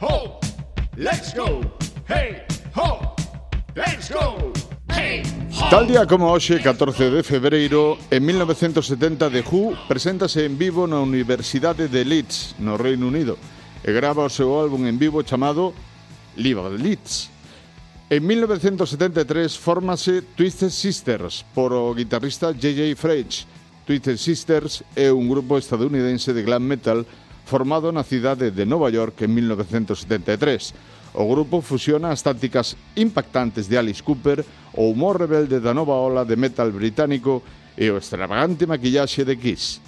ho, let's go. Hey, ho, let's go. Hey, ho. Tal día como hoxe, 14 de febreiro, en 1970, The Who preséntase en vivo na Universidade de Leeds, no Reino Unido, e grava o seu álbum en vivo chamado Live Leeds. En 1973 fórmase Twisted Sisters por o guitarrista J.J. Frege. Twisted Sisters é un grupo estadounidense de glam metal formado na cidade de Nova York en 1973. O grupo fusiona as tácticas impactantes de Alice Cooper, o humor rebelde da nova ola de metal británico e o extravagante maquillaxe de Kiss.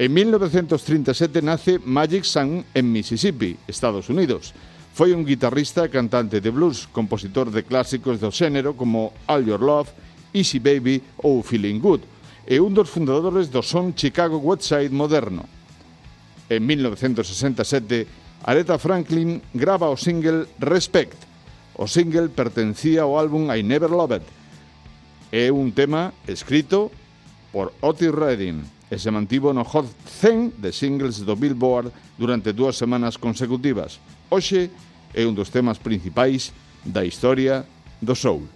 En 1937 nace Magic Sun en Mississippi, Estados Unidos. Foi un guitarrista e cantante de blues, compositor de clásicos do xénero como All Your Love, Easy Baby ou Feeling Good, e un dos fundadores do son Chicago Westside moderno. En 1967, Aretha Franklin grava o single Respect. O single pertencía ao álbum I Never Loved. É un tema escrito por Otis Redding e se mantivo no Hot 100 de singles do Billboard durante dúas semanas consecutivas. Hoxe é un dos temas principais da historia do soul.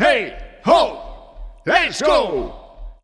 Hey, ho, let's go.